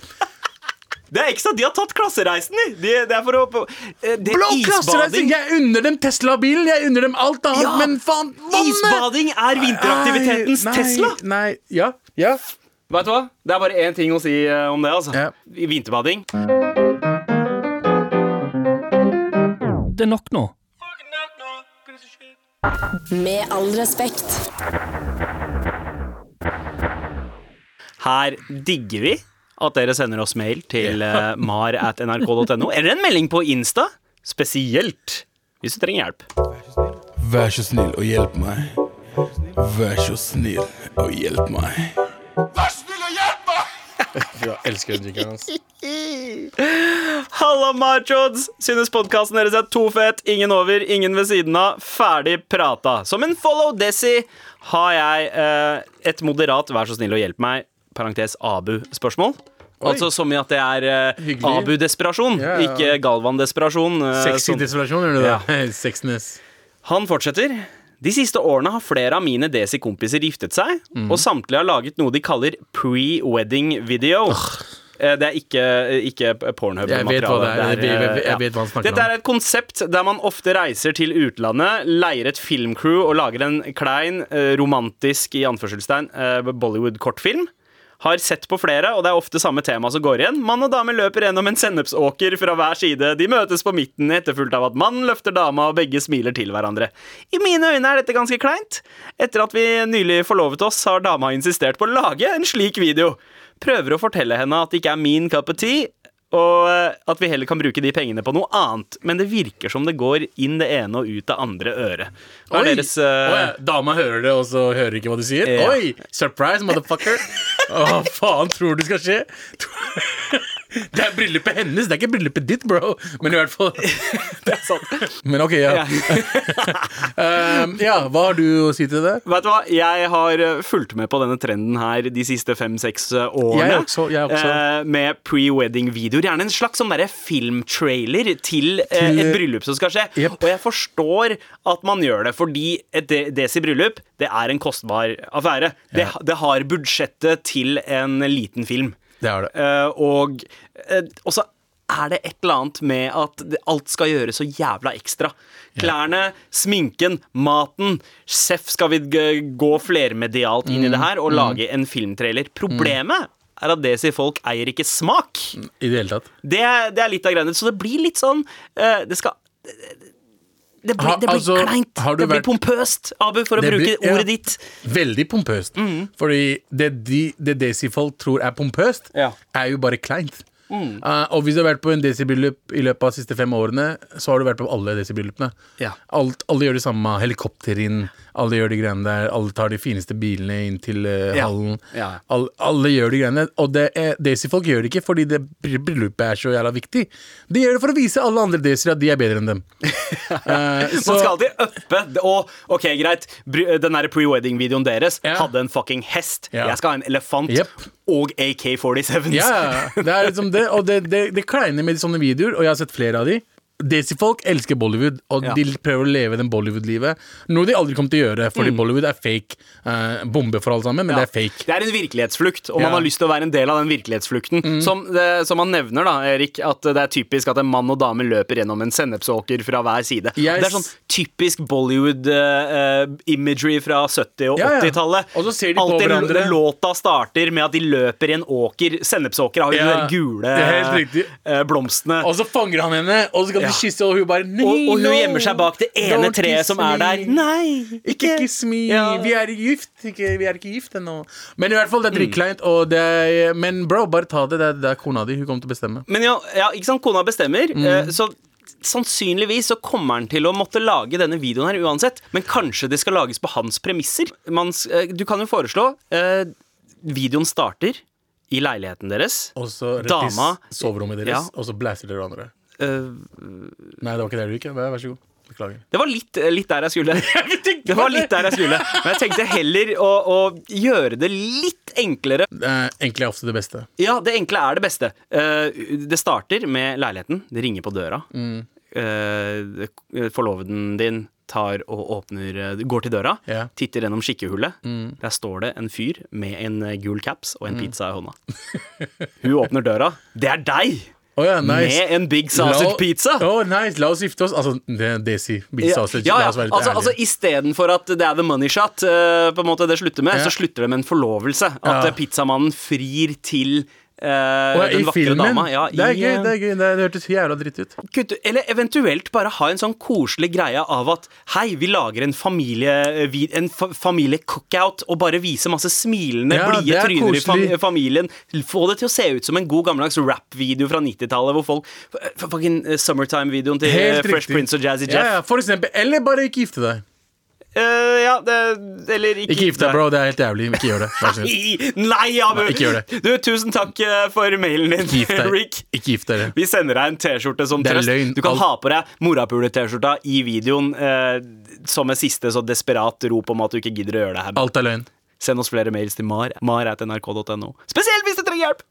[SPEAKER 2] Det er sant, De har tatt klassereisen, de. de det er for å eh, det,
[SPEAKER 3] Blå klassereisen! Jeg unner dem Tesla-bilen, jeg unner dem alt annet,
[SPEAKER 2] Ja,
[SPEAKER 3] men faen, vannet!
[SPEAKER 2] Isbading er vinteraktivitetens
[SPEAKER 3] Nei,
[SPEAKER 2] Tesla.
[SPEAKER 3] Nei, ja, ja.
[SPEAKER 2] Vet du hva? Det er bare én ting å si eh, om det. altså
[SPEAKER 3] Ja.
[SPEAKER 2] I Vinterbading.
[SPEAKER 4] Det er nok nå.
[SPEAKER 1] Med all respekt.
[SPEAKER 2] Her digger vi at dere sender oss mail til eh, mar at nrk.no, eller en melding på Insta. Spesielt hvis du trenger hjelp.
[SPEAKER 3] Vær så snill og hjelp meg. Vær så snill og hjelp meg. Vær så snill og hjelp meg! Jeg elsker den jingeren hans.
[SPEAKER 2] Halla, machods! Synes podkasten deres er to fet. Ingen over, ingen ved siden av. Ferdig prata. Som en follow Desi har jeg eh, et moderat 'vær så snill og hjelp meg' parentes Abu-spørsmål. Altså som i at det er eh,
[SPEAKER 3] Hyggelig.
[SPEAKER 2] Abu-desperasjon,
[SPEAKER 3] Ja, ja.
[SPEAKER 2] ikke Galvan-desperasjon. eh,
[SPEAKER 3] Sexy
[SPEAKER 2] som-
[SPEAKER 3] desolasjon, gjør du det? Sexiness.
[SPEAKER 2] Han fortsetter. De siste årene har flere av mine Desi-kompiser giftet seg,
[SPEAKER 3] mm.
[SPEAKER 2] og samtlige har laget noe de kaller pre-wedding video. Oh. Det er ikke, ikke pornhub-materiale.
[SPEAKER 3] Jeg det er. Jeg vet- jeg vet-
[SPEAKER 2] eh,
[SPEAKER 3] jeg vet hva han snakker
[SPEAKER 2] Dette er et konsept der man ofte reiser til utlandet, leier et filmcrew og lager en klein, eh, romantisk i anførselstegn eh, Bollywood-kortfilm. Har sett på flere, og det er ofte samme tema som går igjen. Mann og dame løper gjennom en sennepsåker fra hver side. De møtes på midten, etterfulgt av at mannen løfter dama, og begge smiler til hverandre. I mine øyne er dette ganske kleint. Etter at vi nylig forlovet oss, har dama insistert på å lage en slik video. Prøver å fortelle henne at det ikke er min cup of tea, og eh, at vi heller kan bruke de pengene på noe annet. Men det virker som det går inn det ene og ut det andre øret. Hva
[SPEAKER 3] Oi!
[SPEAKER 2] deres eh,
[SPEAKER 3] Oi, dama hører det, og så hører ikke hva du sier?
[SPEAKER 2] Ja.
[SPEAKER 3] Oi! Surprise, motherfucker! Hva faen tror du skal skje? Det er bryllupet hennes, det er ikke bryllupet ditt, bro. Men i hvert fall
[SPEAKER 2] Det er sant.
[SPEAKER 3] Men ok, ja. Um, ja, hva har du å si til det?
[SPEAKER 2] Vet du hva, Jeg har eh, fulgt med på denne trenden her de siste fem-seks eh, årene.
[SPEAKER 3] Jeg også, jeg også.
[SPEAKER 2] Eh, med pre-wedding-videoer. Gjerne en slags sånn derre filmtrailer til,
[SPEAKER 3] Til-
[SPEAKER 2] et bryllup som skal skje.
[SPEAKER 3] Yep.
[SPEAKER 2] Og jeg forstår at man gjør det, fordi et de- desi-bryllup det er en kostbar affære. Det, det har budsjettet til en liten film.
[SPEAKER 3] Det er det.
[SPEAKER 2] Eh, og eh, og så er det et eller annet med at alt skal gjøres så jævla ekstra. Klærne, sminken, maten. Seff skal vi gå flermedialt inn i det her og lage en filmtrailer. Problemet er at det sier folk eier ikke smak.
[SPEAKER 3] I det hele tatt.
[SPEAKER 2] Det, det er litt av greiene. Så det blir litt sånn eh, Det skal det blir, det blir
[SPEAKER 3] altså,
[SPEAKER 2] kleint. Det blir pompøst, Abu, for å bruke
[SPEAKER 3] blir- ja.
[SPEAKER 2] ordet ditt.
[SPEAKER 3] Veldig pompøst. Fordi det, de, det desi-folk tror er pompøst,
[SPEAKER 2] Ja.
[SPEAKER 3] er jo bare kleint. Uh, og hvis du har vært på en desi-bryllup i løpet av de siste fem årene, så har du vært på alle desi-bryllupene.
[SPEAKER 2] Ja.
[SPEAKER 3] Alt, alle gjør det samme. Helikopter inn, alle gjør de greiene der. Alle tar de fineste bilene inn til uh, hallen.
[SPEAKER 2] Ja.
[SPEAKER 3] All, alle gjør de greiene. Og det desi-folk gjør det ikke fordi det bry- bryllupet er så jævla viktig. De gjør det for å vise alle andre Daisy at de er bedre enn dem. Uh, så-
[SPEAKER 2] Man skal alltid uppe Og ok, greit, den der pre-wedding-videoen deres
[SPEAKER 3] Ja.
[SPEAKER 2] hadde en fucking hest.
[SPEAKER 3] Ja.
[SPEAKER 2] Jeg skal ha en elefant
[SPEAKER 3] Yep.
[SPEAKER 2] og AK-47s.
[SPEAKER 3] Ja, det er liksom det. Og det, det, det kleine med sånne videoer, og jeg har sett flere av de Desi-folk elsker Bollywood, og
[SPEAKER 2] Ja.
[SPEAKER 3] de prøver å leve den Bollywood-livet. Noe de aldri kommer til å gjøre, fordi
[SPEAKER 2] Mm.
[SPEAKER 3] Bollywood er fake. Uh, bombe for alle sammen, men
[SPEAKER 2] Ja.
[SPEAKER 3] det er fake.
[SPEAKER 2] Det er en virkelighetsflukt, og man
[SPEAKER 3] Ja. man
[SPEAKER 2] har lyst til å være en del av den virkelighetsflukten. Som, det, som han nevner, da, Erik, at det er typisk at en mann og dame løper gjennom en sennepsåker fra hver side.
[SPEAKER 3] Yes.
[SPEAKER 2] Det er sånn typisk Bollywood-imagery fra 70- og
[SPEAKER 3] Ja, ja.
[SPEAKER 2] 80-tallet.
[SPEAKER 3] Og så ser de på hverandre.
[SPEAKER 2] Låta starter med at de løper i en åker. Sennepsåker har jo de gule eh, blomstene.
[SPEAKER 3] Og så fanger han henne, og så skal
[SPEAKER 2] Ja.
[SPEAKER 3] de og hun bare Nei,
[SPEAKER 2] og, og hun
[SPEAKER 3] no,
[SPEAKER 2] gjemmer seg bak det ene treet som er der. Nei,
[SPEAKER 3] Ikke kiss me,
[SPEAKER 2] Ja.
[SPEAKER 3] vi er gift ikke, Vi er ikke gift ennå. Men i hvert fall, det er dritkleint. Mm. men bro, bare ta det. Det er, det er kona di. Hun kommer til å bestemme.
[SPEAKER 2] Men ja, ja, ikke sant, kona bestemmer.
[SPEAKER 3] Mm.
[SPEAKER 2] eh, Så sannsynligvis så kommer han til å måtte lage denne videoen her uansett. Men kanskje det skal lages på hans premisser. Man, eh, du kan jo foreslå eh, Videoen starter i leiligheten deres.
[SPEAKER 3] Og så
[SPEAKER 2] Dama-
[SPEAKER 3] i soverommet deres,
[SPEAKER 2] Ja.
[SPEAKER 3] og så blæser dere hverandre.
[SPEAKER 2] Eh,
[SPEAKER 3] Nei, det var ikke det du gikk. Vær så god. Beklager.
[SPEAKER 2] det var litt, litt der jeg skulle. Det var litt der jeg skulle Men jeg tenkte heller å, å gjøre det litt enklere.
[SPEAKER 3] Det er ofte det beste.
[SPEAKER 2] Ja, det enkle er det beste. Uh, det starter med leiligheten. Det ringer på døra.
[SPEAKER 3] Mm.
[SPEAKER 2] Uh, forloveden din tar og åpner eh, Går til døra,
[SPEAKER 3] yeah.
[SPEAKER 2] titter gjennom skikkehullet.
[SPEAKER 3] Mm.
[SPEAKER 2] Der står det en fyr med en eh, gul caps og en pizza i hånda. Hun åpner døra. Det er deg!
[SPEAKER 3] Å ja, nice.
[SPEAKER 2] med en Big Sausage
[SPEAKER 3] La-
[SPEAKER 2] Pizza.
[SPEAKER 3] Å, nice. La oss gifte oss. Altså, det Desi. Big
[SPEAKER 2] Ja,
[SPEAKER 3] sausage.
[SPEAKER 2] ja, ja. Altså, altså. Istedenfor at det er the money shot, uh, på en måte det slutter med, så slutter det med en forlovelse. At pizzamannen frir til eh,
[SPEAKER 3] ja,
[SPEAKER 2] den
[SPEAKER 3] I filmen.
[SPEAKER 2] dama. Ja,
[SPEAKER 3] det er
[SPEAKER 2] i,
[SPEAKER 3] gøy.
[SPEAKER 2] eh,
[SPEAKER 3] Det er gøy Det, det hørtes jævla dritt ut.
[SPEAKER 2] Kutt- Eller eventuelt bare ha en sånn koselig greie av at hei, vi lager en familie En fa familie-cookout og bare vise masse smilende,
[SPEAKER 3] Ja,
[SPEAKER 2] blide tryner koselig. i fam familien. Få det til å se ut som en god gammeldags rap-video fra 90-tallet, hvor folk Fucking eh, Summertime-videoen til eh, Fresh. Prince og Jazzy
[SPEAKER 3] Ja,
[SPEAKER 2] Jeff.
[SPEAKER 3] ja, for eksempel. Eller bare ikke gifte deg.
[SPEAKER 2] Eh, ja, det Eller ikke
[SPEAKER 3] Ikke gift deg, bro. Det er helt jævlig. Ikke gjør det. Vær så snill.
[SPEAKER 2] Nei, Abu!
[SPEAKER 3] Nei, ikke gjør det.
[SPEAKER 2] Du, tusen takk eh, for mailen din,
[SPEAKER 3] Ikke.
[SPEAKER 2] Rick.
[SPEAKER 3] Ikke gift dere.
[SPEAKER 2] Vi sender deg en T-skjorte som
[SPEAKER 3] Det er
[SPEAKER 2] trøst.
[SPEAKER 3] løgn.
[SPEAKER 2] Du kan
[SPEAKER 3] Alt-
[SPEAKER 2] ha på deg morapule-T-skjorta i videoen uh, som et siste så desperat rop om at du ikke gidder å gjøre det her.
[SPEAKER 3] Alt er løgn.
[SPEAKER 2] Send oss flere mails til mar. mar.nrk.no. Spesielt hvis du trenger hjelp!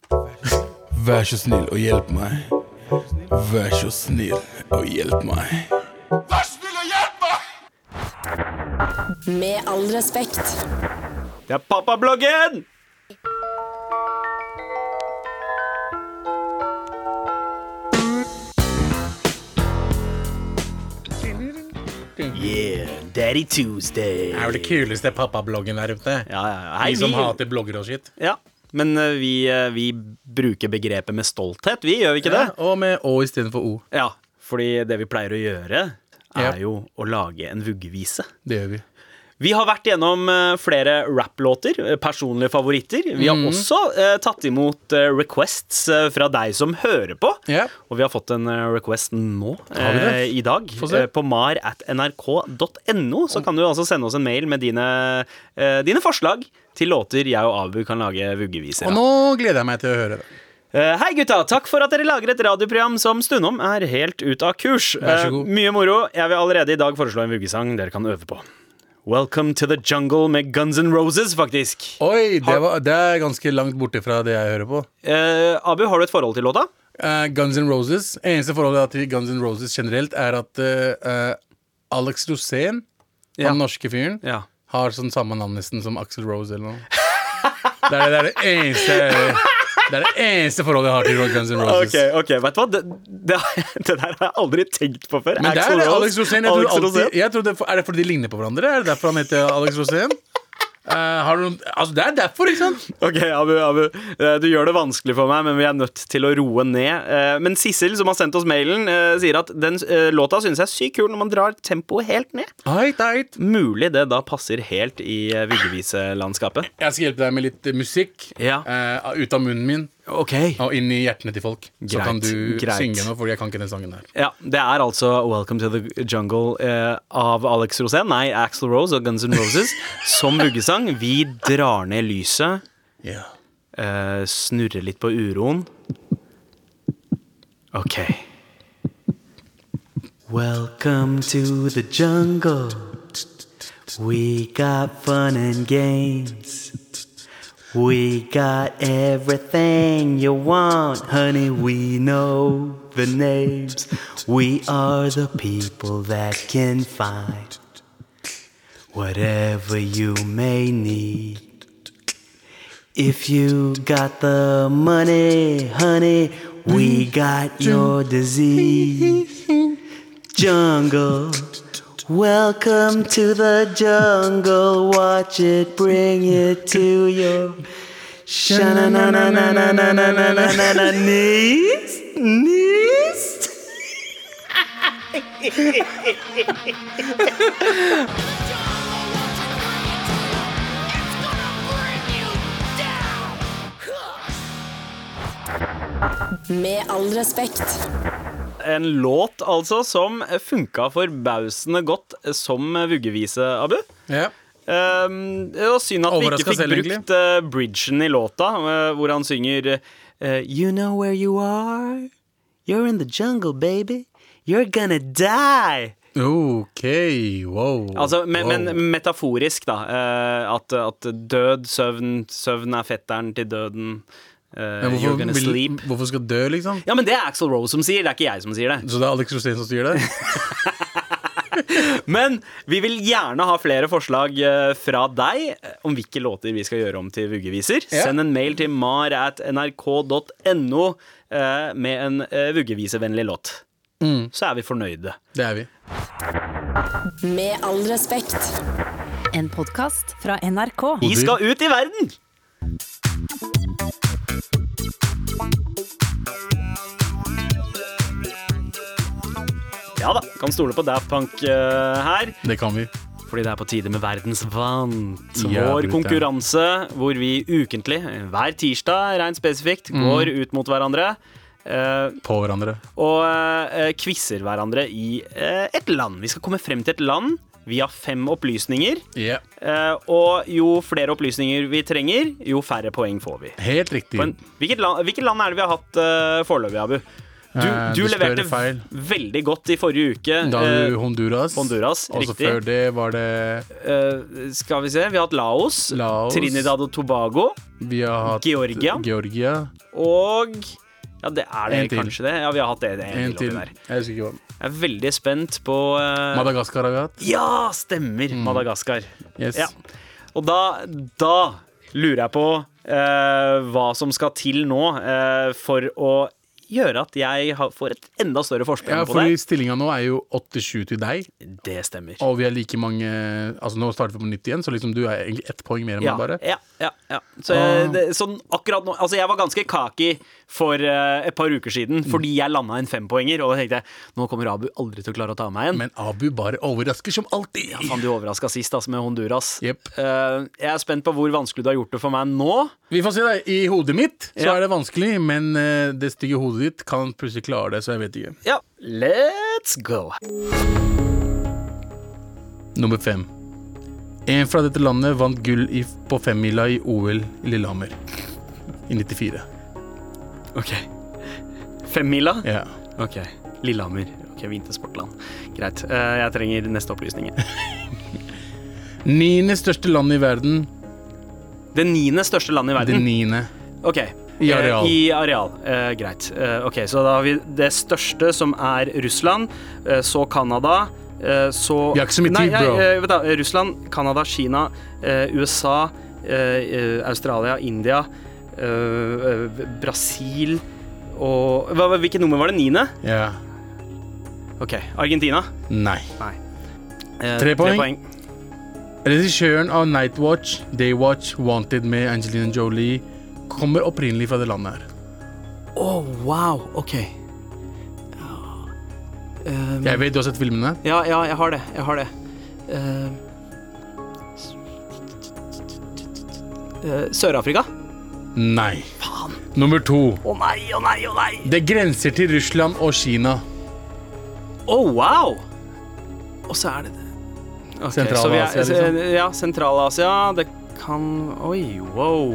[SPEAKER 3] Vær så snill og hjelp meg. Vær så snill og hjelp meg.
[SPEAKER 1] Med all respekt.
[SPEAKER 2] Det er pappabloggen! Yeah, Daddy Tuesday.
[SPEAKER 3] Det er jo det kuleste pappabloggen der ute.
[SPEAKER 2] Ja, ja, ja. Hei,
[SPEAKER 3] De som
[SPEAKER 2] vi-
[SPEAKER 3] hater blogger og shit.
[SPEAKER 2] Ja, men uh, vi, uh, vi bruker begrepet med stolthet, vi gjør vi ikke det?
[SPEAKER 3] Ja, og med Å istedenfor O.
[SPEAKER 2] Ja, fordi det vi pleier å gjøre, er jo å lage en vuggevise.
[SPEAKER 3] Det gjør vi.
[SPEAKER 2] Vi har vært gjennom eh, flere rapplåter, eh, personlige favoritter. Vi
[SPEAKER 3] har
[SPEAKER 2] har også eh, tatt imot eh, requests fra deg som hører på.
[SPEAKER 3] Yeah.
[SPEAKER 2] Og vi har fått en request nå eh, i dag. På mar at nrk.no. Så kan du altså sende oss en mail med dine, eh, dine forslag til låter jeg og Abu kan lage vuggeviser
[SPEAKER 3] Og nå gleder jeg meg til å høre det.
[SPEAKER 2] Eh, Hei gutta, takk for at dere lager et radioprogram som stundom er helt ut av kurs.
[SPEAKER 3] Vær så
[SPEAKER 2] Eh,
[SPEAKER 3] god.
[SPEAKER 2] mye moro. Jeg vil allerede i dag foreslå en vuggesang dere kan øve på. Welcome to the jungle med Guns N' Roses, faktisk.
[SPEAKER 3] Oi, det, var, det er ganske langt borte fra det jeg hører på.
[SPEAKER 2] Eh, Abu, har du et forhold til låta?
[SPEAKER 3] Eh, Guns N' Roses. Eneste forholdet til Guns N' Roses generelt, er at eh, eh, Alex Rosén,
[SPEAKER 2] Ja.
[SPEAKER 3] han norske fyren,
[SPEAKER 2] Ja.
[SPEAKER 3] har sånn samme navn nesten som Axel Rose eller noe. Det er det, det, er det eneste Det er det eneste forholdet jeg har til Guns N' Roses.
[SPEAKER 2] Ok, ok, vet du hva? Det, det, det der har jeg aldri tenkt på før.
[SPEAKER 3] Men det er det, Alex Rosén. Jeg
[SPEAKER 2] Alex
[SPEAKER 3] alltid, jeg trodde, er det fordi de ligner på hverandre? Er det derfor han heter Alex Rosén? Eh, har du noen, altså det er derfor, ikke sant?
[SPEAKER 2] Ok, Abu, Abu, eh, du gjør det vanskelig for meg, men vi er nødt til å roe ned. Uh, Men Sissel, som har sendt oss mailen, uh, sier at den låta synes jeg er sykt kul når man drar tempoet helt ned.
[SPEAKER 3] Heit, heit.
[SPEAKER 2] Mulig det da passer helt i vuggeviselandskapet.
[SPEAKER 3] Jeg skal hjelpe deg med litt musikk
[SPEAKER 2] Ja.
[SPEAKER 3] eh, ut av munnen min
[SPEAKER 2] Ok.
[SPEAKER 3] og inn i hjertene til folk. Så
[SPEAKER 2] Greit,
[SPEAKER 3] kan du
[SPEAKER 2] greit.
[SPEAKER 3] synge nå, fordi jeg kan ikke den sangen der.
[SPEAKER 2] Ja, Det er altså Welcome to the Jungle eh, av Alex Rosén, nei, Axl Rose og Guns N' Roses, som vuggesang. Vi drar ned lyset,
[SPEAKER 3] Ja.
[SPEAKER 2] eh, snurrer litt på uroen. Ok. Welcome to the jungle. We got fun and games. We got everything you want, honey. We know the names. We are the people that can find whatever you may need. If you got the money, honey, we got your disease. Jungle. Welcome to the jungle. Watch it, bring it to your knees. Knees.
[SPEAKER 1] Med all respekt.
[SPEAKER 2] En låt altså som funka forbausende godt som vuggevise, Abu.
[SPEAKER 3] Ja.
[SPEAKER 2] Um, det var synd at vi ikke fikk
[SPEAKER 3] selv,
[SPEAKER 2] brukt uh, bridgen i låta, uh, hvor han synger uh, You know where you are? You're in the jungle, baby. You're gonna die.
[SPEAKER 3] Ok, wow.
[SPEAKER 2] Altså, men,
[SPEAKER 3] wow.
[SPEAKER 2] men metaforisk, da. at, at død, søvn Søvn er fetteren til døden. Uh,
[SPEAKER 3] hvorfor,
[SPEAKER 2] gonna
[SPEAKER 3] vil, hvorfor skal dø, liksom?
[SPEAKER 2] Ja, men det er Axel Rose som sier, det er ikke jeg som sier det.
[SPEAKER 3] Så det er Alex Rosén som sier det?
[SPEAKER 2] Men vi vil gjerne ha flere forslag eh, fra deg eh, om hvilke låter vi skal gjøre om til vuggeviser.
[SPEAKER 3] Ja.
[SPEAKER 2] Send en mail til mar at nrk.no med en vuggevisevennlig låt. Så er vi fornøyde.
[SPEAKER 3] Det er vi.
[SPEAKER 1] Med all respekt.
[SPEAKER 5] En podkast fra NRK.
[SPEAKER 2] Vi skal ut i verden! Ja da, kan stole på Daft Punk eh, her.
[SPEAKER 3] Det kan vi.
[SPEAKER 2] Fordi det er på tide med Verdens vant. Vår konkurranse hvor vi ukentlig, hver tirsdag rent spesifikt, går ut mot hverandre. eh,
[SPEAKER 3] På hverandre.
[SPEAKER 2] og uh, quizer hverandre i eh, et land. Vi skal komme frem til et land. Vi har fem opplysninger. Yeah. og jo flere opplysninger vi trenger, jo færre poeng får vi.
[SPEAKER 3] Helt riktig.
[SPEAKER 2] Men hvilket land, hvilket land er det vi har hatt uh, foreløpig, Abu? Du,
[SPEAKER 3] Eh,
[SPEAKER 2] du
[SPEAKER 3] du
[SPEAKER 2] leverte
[SPEAKER 3] feil.
[SPEAKER 2] veldig godt i forrige uke.
[SPEAKER 3] Da har
[SPEAKER 2] Eh,
[SPEAKER 3] du Honduras.
[SPEAKER 2] Honduras,
[SPEAKER 3] Og så før det var det
[SPEAKER 2] uh, skal vi se, vi har hatt Laos,
[SPEAKER 3] Laos.
[SPEAKER 2] Trinidad og Tobago
[SPEAKER 3] Vi har hatt
[SPEAKER 2] Georgia.
[SPEAKER 3] Georgia.
[SPEAKER 2] og Ja, det er det
[SPEAKER 3] En til.
[SPEAKER 2] kanskje det? Ja, vi har hatt det. det
[SPEAKER 3] En
[SPEAKER 2] en til.
[SPEAKER 3] Jeg husker ikke hva.
[SPEAKER 2] Jeg er veldig spent på uh...
[SPEAKER 3] Madagaskar har vi hatt.
[SPEAKER 2] Ja, stemmer! Madagaskar.
[SPEAKER 3] Yes.
[SPEAKER 2] Ja. Og da, da lurer jeg på uh, hva som skal til nå uh, for å gjøre at jeg får et enda større forsprang
[SPEAKER 3] Ja,
[SPEAKER 2] på
[SPEAKER 3] for
[SPEAKER 2] det.
[SPEAKER 3] stillinga nå er jo 8-7 til deg,
[SPEAKER 2] Det stemmer.
[SPEAKER 3] og vi er like mange Altså nå starter vi på nytt igjen, så liksom du er egentlig ett poeng mer enn
[SPEAKER 2] Ja,
[SPEAKER 3] meg, bare.
[SPEAKER 2] ja, ja, ja. Så jeg, det, sånn akkurat nå Altså, jeg var ganske kaki for uh, et par uker siden
[SPEAKER 3] Mm.
[SPEAKER 2] fordi jeg landa en fempoenger, og da tenkte jeg nå kommer Abu aldri til å klare å ta meg igjen.
[SPEAKER 3] Men Abu bare overrasker som alltid.
[SPEAKER 2] Ja, Faen, du overraska sist, altså, med Honduras.
[SPEAKER 3] Yep.
[SPEAKER 2] Uh, jeg er spent på hvor vanskelig du har gjort det for meg nå.
[SPEAKER 3] Vi får se, da. I hodet mitt så
[SPEAKER 2] Ja.
[SPEAKER 3] er det vanskelig, men uh, det stygge hodet ditt kan plutselig klare det, så jeg vet ikke.
[SPEAKER 2] Ja, let's go.
[SPEAKER 3] Nummer fem. En fra dette landet vant gull i, på femmila i OL i Lillehammer i 94.
[SPEAKER 2] OK. Femmila?
[SPEAKER 3] Ja.
[SPEAKER 2] OK. Lillehammer. Ok, Vintersportland. Greit. Eh, jeg trenger neste opplysning.
[SPEAKER 3] Niende største land i verden.
[SPEAKER 2] Det niende største landet i
[SPEAKER 3] Det
[SPEAKER 2] verden.
[SPEAKER 3] niende.
[SPEAKER 2] Ok.
[SPEAKER 3] I
[SPEAKER 2] Eh,
[SPEAKER 3] areal.
[SPEAKER 2] I areal. Eh, greit. Eh, ok, Så da har vi det største, som er Russland. eh, så Canada. eh, så
[SPEAKER 3] Vi har ikke så mye
[SPEAKER 2] Nei,
[SPEAKER 3] tid, bro.
[SPEAKER 2] eh, vet da, Russland, Canada, Kina, eh, USA, Australia, India, Brasil og hva, Hvilket nummer var det? Niende?
[SPEAKER 3] Ja.
[SPEAKER 2] Ok. Argentina.
[SPEAKER 3] Nei.
[SPEAKER 2] Eh,
[SPEAKER 3] Tre poeng. Regissøren av Nightwatch, Daywatch, Wanted med Angelina Jolie kommer opprinnelig fra det landet her.
[SPEAKER 2] Å, wow. Ok. Eh,
[SPEAKER 3] Jeg vet du har sett filmene.
[SPEAKER 2] Ja, ja, jeg har det. Jeg har det. Eh, Sør-Afrika?
[SPEAKER 3] Nei. Nummer to.
[SPEAKER 2] Å nei, å nei, å nei!
[SPEAKER 3] Det grenser til Russland og Kina.
[SPEAKER 2] Å, wow! Og så er det det Okay,
[SPEAKER 3] Sentral-Asia, liksom.
[SPEAKER 2] Ja, Sentral-Asia. Det kan Oi, wow.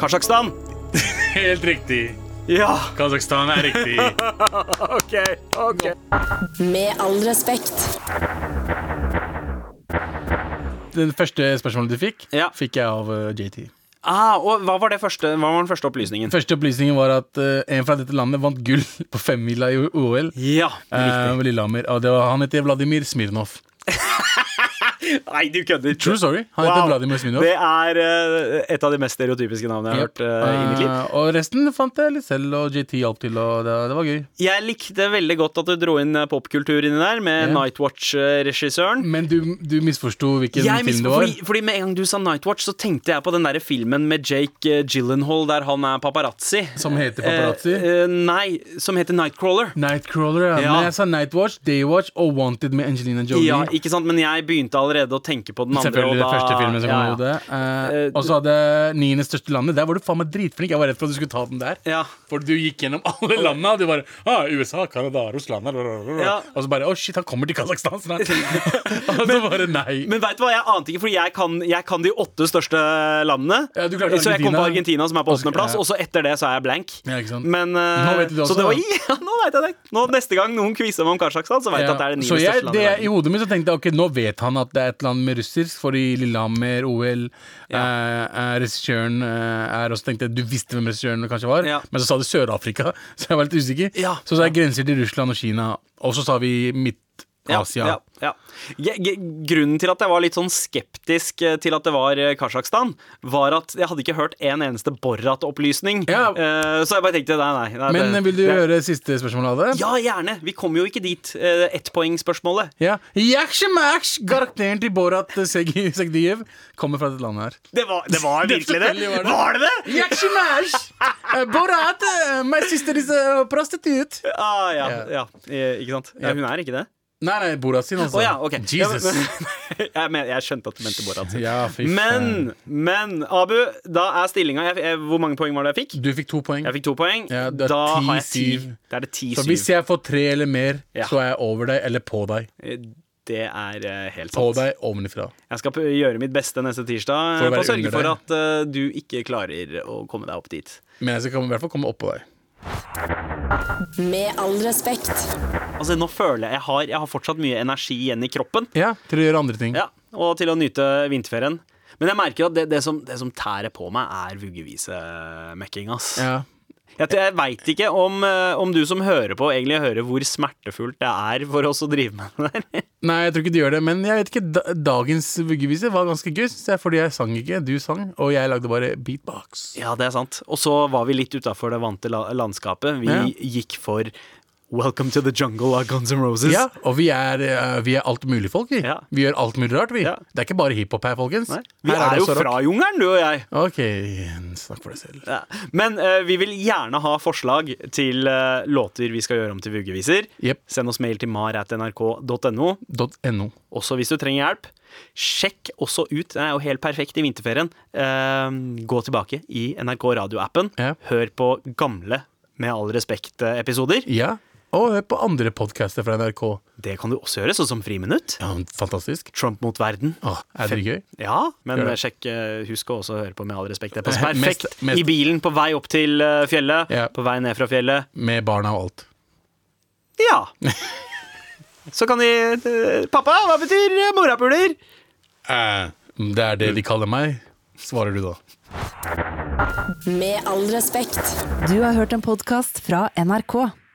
[SPEAKER 2] Kasjokstan!
[SPEAKER 3] Helt riktig.
[SPEAKER 2] Ja,
[SPEAKER 3] Kasakhstan er riktig.
[SPEAKER 2] OK. ok
[SPEAKER 1] Med all respekt.
[SPEAKER 3] Den første spørsmålet du fikk,
[SPEAKER 2] Ja.
[SPEAKER 3] fikk jeg av eh, JT.
[SPEAKER 2] Ah, og hva var, det første, hva var den første opplysningen?
[SPEAKER 3] Første opplysningen var at eh, en fra dette landet vant gull på femmila i OL.
[SPEAKER 2] Ja,
[SPEAKER 3] eh,
[SPEAKER 2] riktig.
[SPEAKER 3] Lillehammer. Og det var, han heter Vladimir Smirnov.
[SPEAKER 2] Nei, du kødder.
[SPEAKER 3] True story. Han heter Vladimir Sminov.
[SPEAKER 2] Det er uh, et av de mest stereotypiske navnene jeg har hørt uh, i mitt liv.
[SPEAKER 3] Eh, og resten fant jeg litt selv, og JT hjalp til, og det, det var gøy.
[SPEAKER 2] Jeg likte veldig godt at du dro inn popkultur inni der, med
[SPEAKER 3] yeah.
[SPEAKER 2] Nightwatch-regissøren.
[SPEAKER 3] Men du, du misforsto hvilken
[SPEAKER 2] Jeg
[SPEAKER 3] film det var.
[SPEAKER 2] fordi, fordi med en gang du sa Nightwatch, så tenkte jeg på den der filmen med Jake Gyllenhaal der han er paparazzi.
[SPEAKER 3] Som heter Paparazzi?
[SPEAKER 2] Nei, som heter Nightcrawler.
[SPEAKER 3] Nightcrawler, ja.
[SPEAKER 2] Ja.
[SPEAKER 3] Men jeg sa Nightwatch, Daywatch og Wanted med Angelina Jolie.
[SPEAKER 2] Ja, ikke sant, Men jeg begynte allerede å tenke på den andre.
[SPEAKER 3] Selvfølgelig det første filmen som kom
[SPEAKER 2] ja, ja.
[SPEAKER 3] Eh,
[SPEAKER 2] Eh,
[SPEAKER 3] og så hadde niende største landet. Der var du faen meg dritflink. Jeg var redd for at du skulle ta den der.
[SPEAKER 2] Ja.
[SPEAKER 3] For du gikk gjennom alle landene. Og du bare ah, USA, Canada, Russland. Og så bare Å, shit, han kommer til Kasakhstan snart. og så bare nei.
[SPEAKER 2] Men vet du hva, jeg ante ikke, fordi jeg kan, jeg kan de åtte største landene. Så jeg kom på Argentina, som er på åttendeplass, og så etter det så er jeg blank. Men, eh,
[SPEAKER 3] Nå vet du det
[SPEAKER 2] så
[SPEAKER 3] også,
[SPEAKER 2] det var, ja, nå vet jeg det. Nå, neste gang noen quizer meg om Kasakhstan, så vet jeg at det er det niende største landet
[SPEAKER 3] det
[SPEAKER 2] i
[SPEAKER 3] hodet mitt så tenkte jeg ok, nå vet han at det et eller annet med russisk, for i Lillehammer-OL
[SPEAKER 2] Ja.
[SPEAKER 3] eh, eh, Regissøren eh, er også tenkte du visste hvem regissøren kanskje var,
[SPEAKER 2] Ja.
[SPEAKER 3] men så sa du Sør-Afrika, så jeg var litt usikker.
[SPEAKER 2] Ja.
[SPEAKER 3] Så sa jeg grenser til Russland og Kina, og så sa vi Midt-Asia.
[SPEAKER 2] Ja, grunnen til at jeg var litt sånn skeptisk eh, til at det var eh, Kasjokstan, var at jeg hadde ikke hørt en eneste Borat-opplysning.
[SPEAKER 3] Ja.
[SPEAKER 2] Eh, så jeg bare tenkte nei, nei. nei
[SPEAKER 3] Men
[SPEAKER 2] det,
[SPEAKER 3] vil du
[SPEAKER 2] det,
[SPEAKER 3] høre siste spørsmål av det?
[SPEAKER 2] Ja, gjerne. Vi kommer jo ikke dit. Ettpoengspørsmålet.
[SPEAKER 3] Ja. Karakteren til Borat Seg- Segdiev, kommer fra dette landet her.
[SPEAKER 2] Det var, det var virkelig det.
[SPEAKER 3] var det.
[SPEAKER 2] Var det det?
[SPEAKER 3] Borat, my sister is a prostitute.
[SPEAKER 2] Ah, ja,
[SPEAKER 3] Ja.
[SPEAKER 2] Ikke sant? Hun er ikke det?
[SPEAKER 3] Nei, nei, Borat sin,
[SPEAKER 2] altså.
[SPEAKER 3] altså.
[SPEAKER 2] ja, okay.
[SPEAKER 3] Jesus.
[SPEAKER 2] Ja, men, jeg, men, jeg skjønte at du mente Borat. sin.
[SPEAKER 3] Ja.
[SPEAKER 2] Men, men Abu, da er stillinga Hvor mange poeng var det jeg fikk?
[SPEAKER 3] Du fikk to poeng.
[SPEAKER 2] Jeg fikk to poeng.
[SPEAKER 3] Ja, det er
[SPEAKER 2] da
[SPEAKER 3] ti,
[SPEAKER 2] har jeg ti. Da er det ti
[SPEAKER 3] Så hvis jeg får tre eller mer, så er jeg over deg eller på deg.
[SPEAKER 2] Eh, Det er helt sant.
[SPEAKER 3] På deg ovenifra.
[SPEAKER 2] Jeg skal gjøre mitt beste neste tirsdag
[SPEAKER 3] For å
[SPEAKER 2] sørge for at uh, du ikke klarer å komme deg opp dit.
[SPEAKER 3] Men jeg skal i hvert fall komme oppå deg.
[SPEAKER 1] Med all respekt.
[SPEAKER 2] Altså, nå føler jeg jeg har, jeg har fortsatt mye energi igjen i kroppen.
[SPEAKER 3] Ja, til å gjøre andre ting.
[SPEAKER 2] Ja, og til å nyte vinterferien. Men jeg merker at det, det, som, det som tærer på meg, er vuggevisemekking. ass.
[SPEAKER 3] Ja.
[SPEAKER 2] Jeg, jeg veit ikke om, eh, om du som hører på, egentlig hører hvor smertefullt det er for oss å drive med det der.
[SPEAKER 3] Nei, jeg tror ikke du gjør det, men jeg vet ikke, dagens vuggevise var ganske gøy, syns jeg, fordi jeg sang ikke, du sang, og jeg lagde bare beatbox.
[SPEAKER 2] Ja, det er sant. Og så var vi litt utafor det vante landskapet. Vi
[SPEAKER 3] Ja.
[SPEAKER 2] gikk for Welcome to the jungle av Guns N' Roses.
[SPEAKER 3] Ja, og vi er, uh, vi er alt mulig folk, vi.
[SPEAKER 2] Ja.
[SPEAKER 3] Vi gjør alt mulig rart, vi.
[SPEAKER 2] Ja.
[SPEAKER 3] Det er ikke bare hiphop her, folkens.
[SPEAKER 2] Nei, Vi
[SPEAKER 3] Her
[SPEAKER 2] er,
[SPEAKER 3] er
[SPEAKER 2] jo
[SPEAKER 3] også rock.
[SPEAKER 2] fra jungelen, du og jeg.
[SPEAKER 3] Ok, snakk for deg selv.
[SPEAKER 2] Ja. Men uh, vi vil gjerne ha forslag til uh, låter vi skal gjøre om til vuggeviser.
[SPEAKER 3] Yep.
[SPEAKER 2] Send oss mail til mar.nrk.no.
[SPEAKER 3] .no.
[SPEAKER 2] Også hvis du trenger hjelp. Sjekk også ut, det er jo helt perfekt i vinterferien. Eh, gå tilbake i NRK radioappen.
[SPEAKER 3] Ja.
[SPEAKER 2] Hør på gamle Med all respekt-episoder.
[SPEAKER 3] Ja, og hør på andre podcaster fra NRK.
[SPEAKER 2] Det kan du også gjøre, sånn som Friminutt.
[SPEAKER 3] Ja, fantastisk.
[SPEAKER 2] Trump mot verden.
[SPEAKER 3] Åh, er det gøy?
[SPEAKER 2] Ja, men sjekk, eh, husk å også høre på Med all respekt. Det passer
[SPEAKER 3] perfekt mest- mest-
[SPEAKER 2] i bilen på vei opp til eh, fjellet,
[SPEAKER 3] Ja.
[SPEAKER 2] på vei ned fra fjellet.
[SPEAKER 3] Med barna og alt.
[SPEAKER 2] Ja. Så kan de eh, Pappa, hva betyr morapuler?
[SPEAKER 3] Eh, det er det de kaller meg, svarer du da.
[SPEAKER 1] Med all respekt.
[SPEAKER 5] Du har hørt en podkast fra NRK.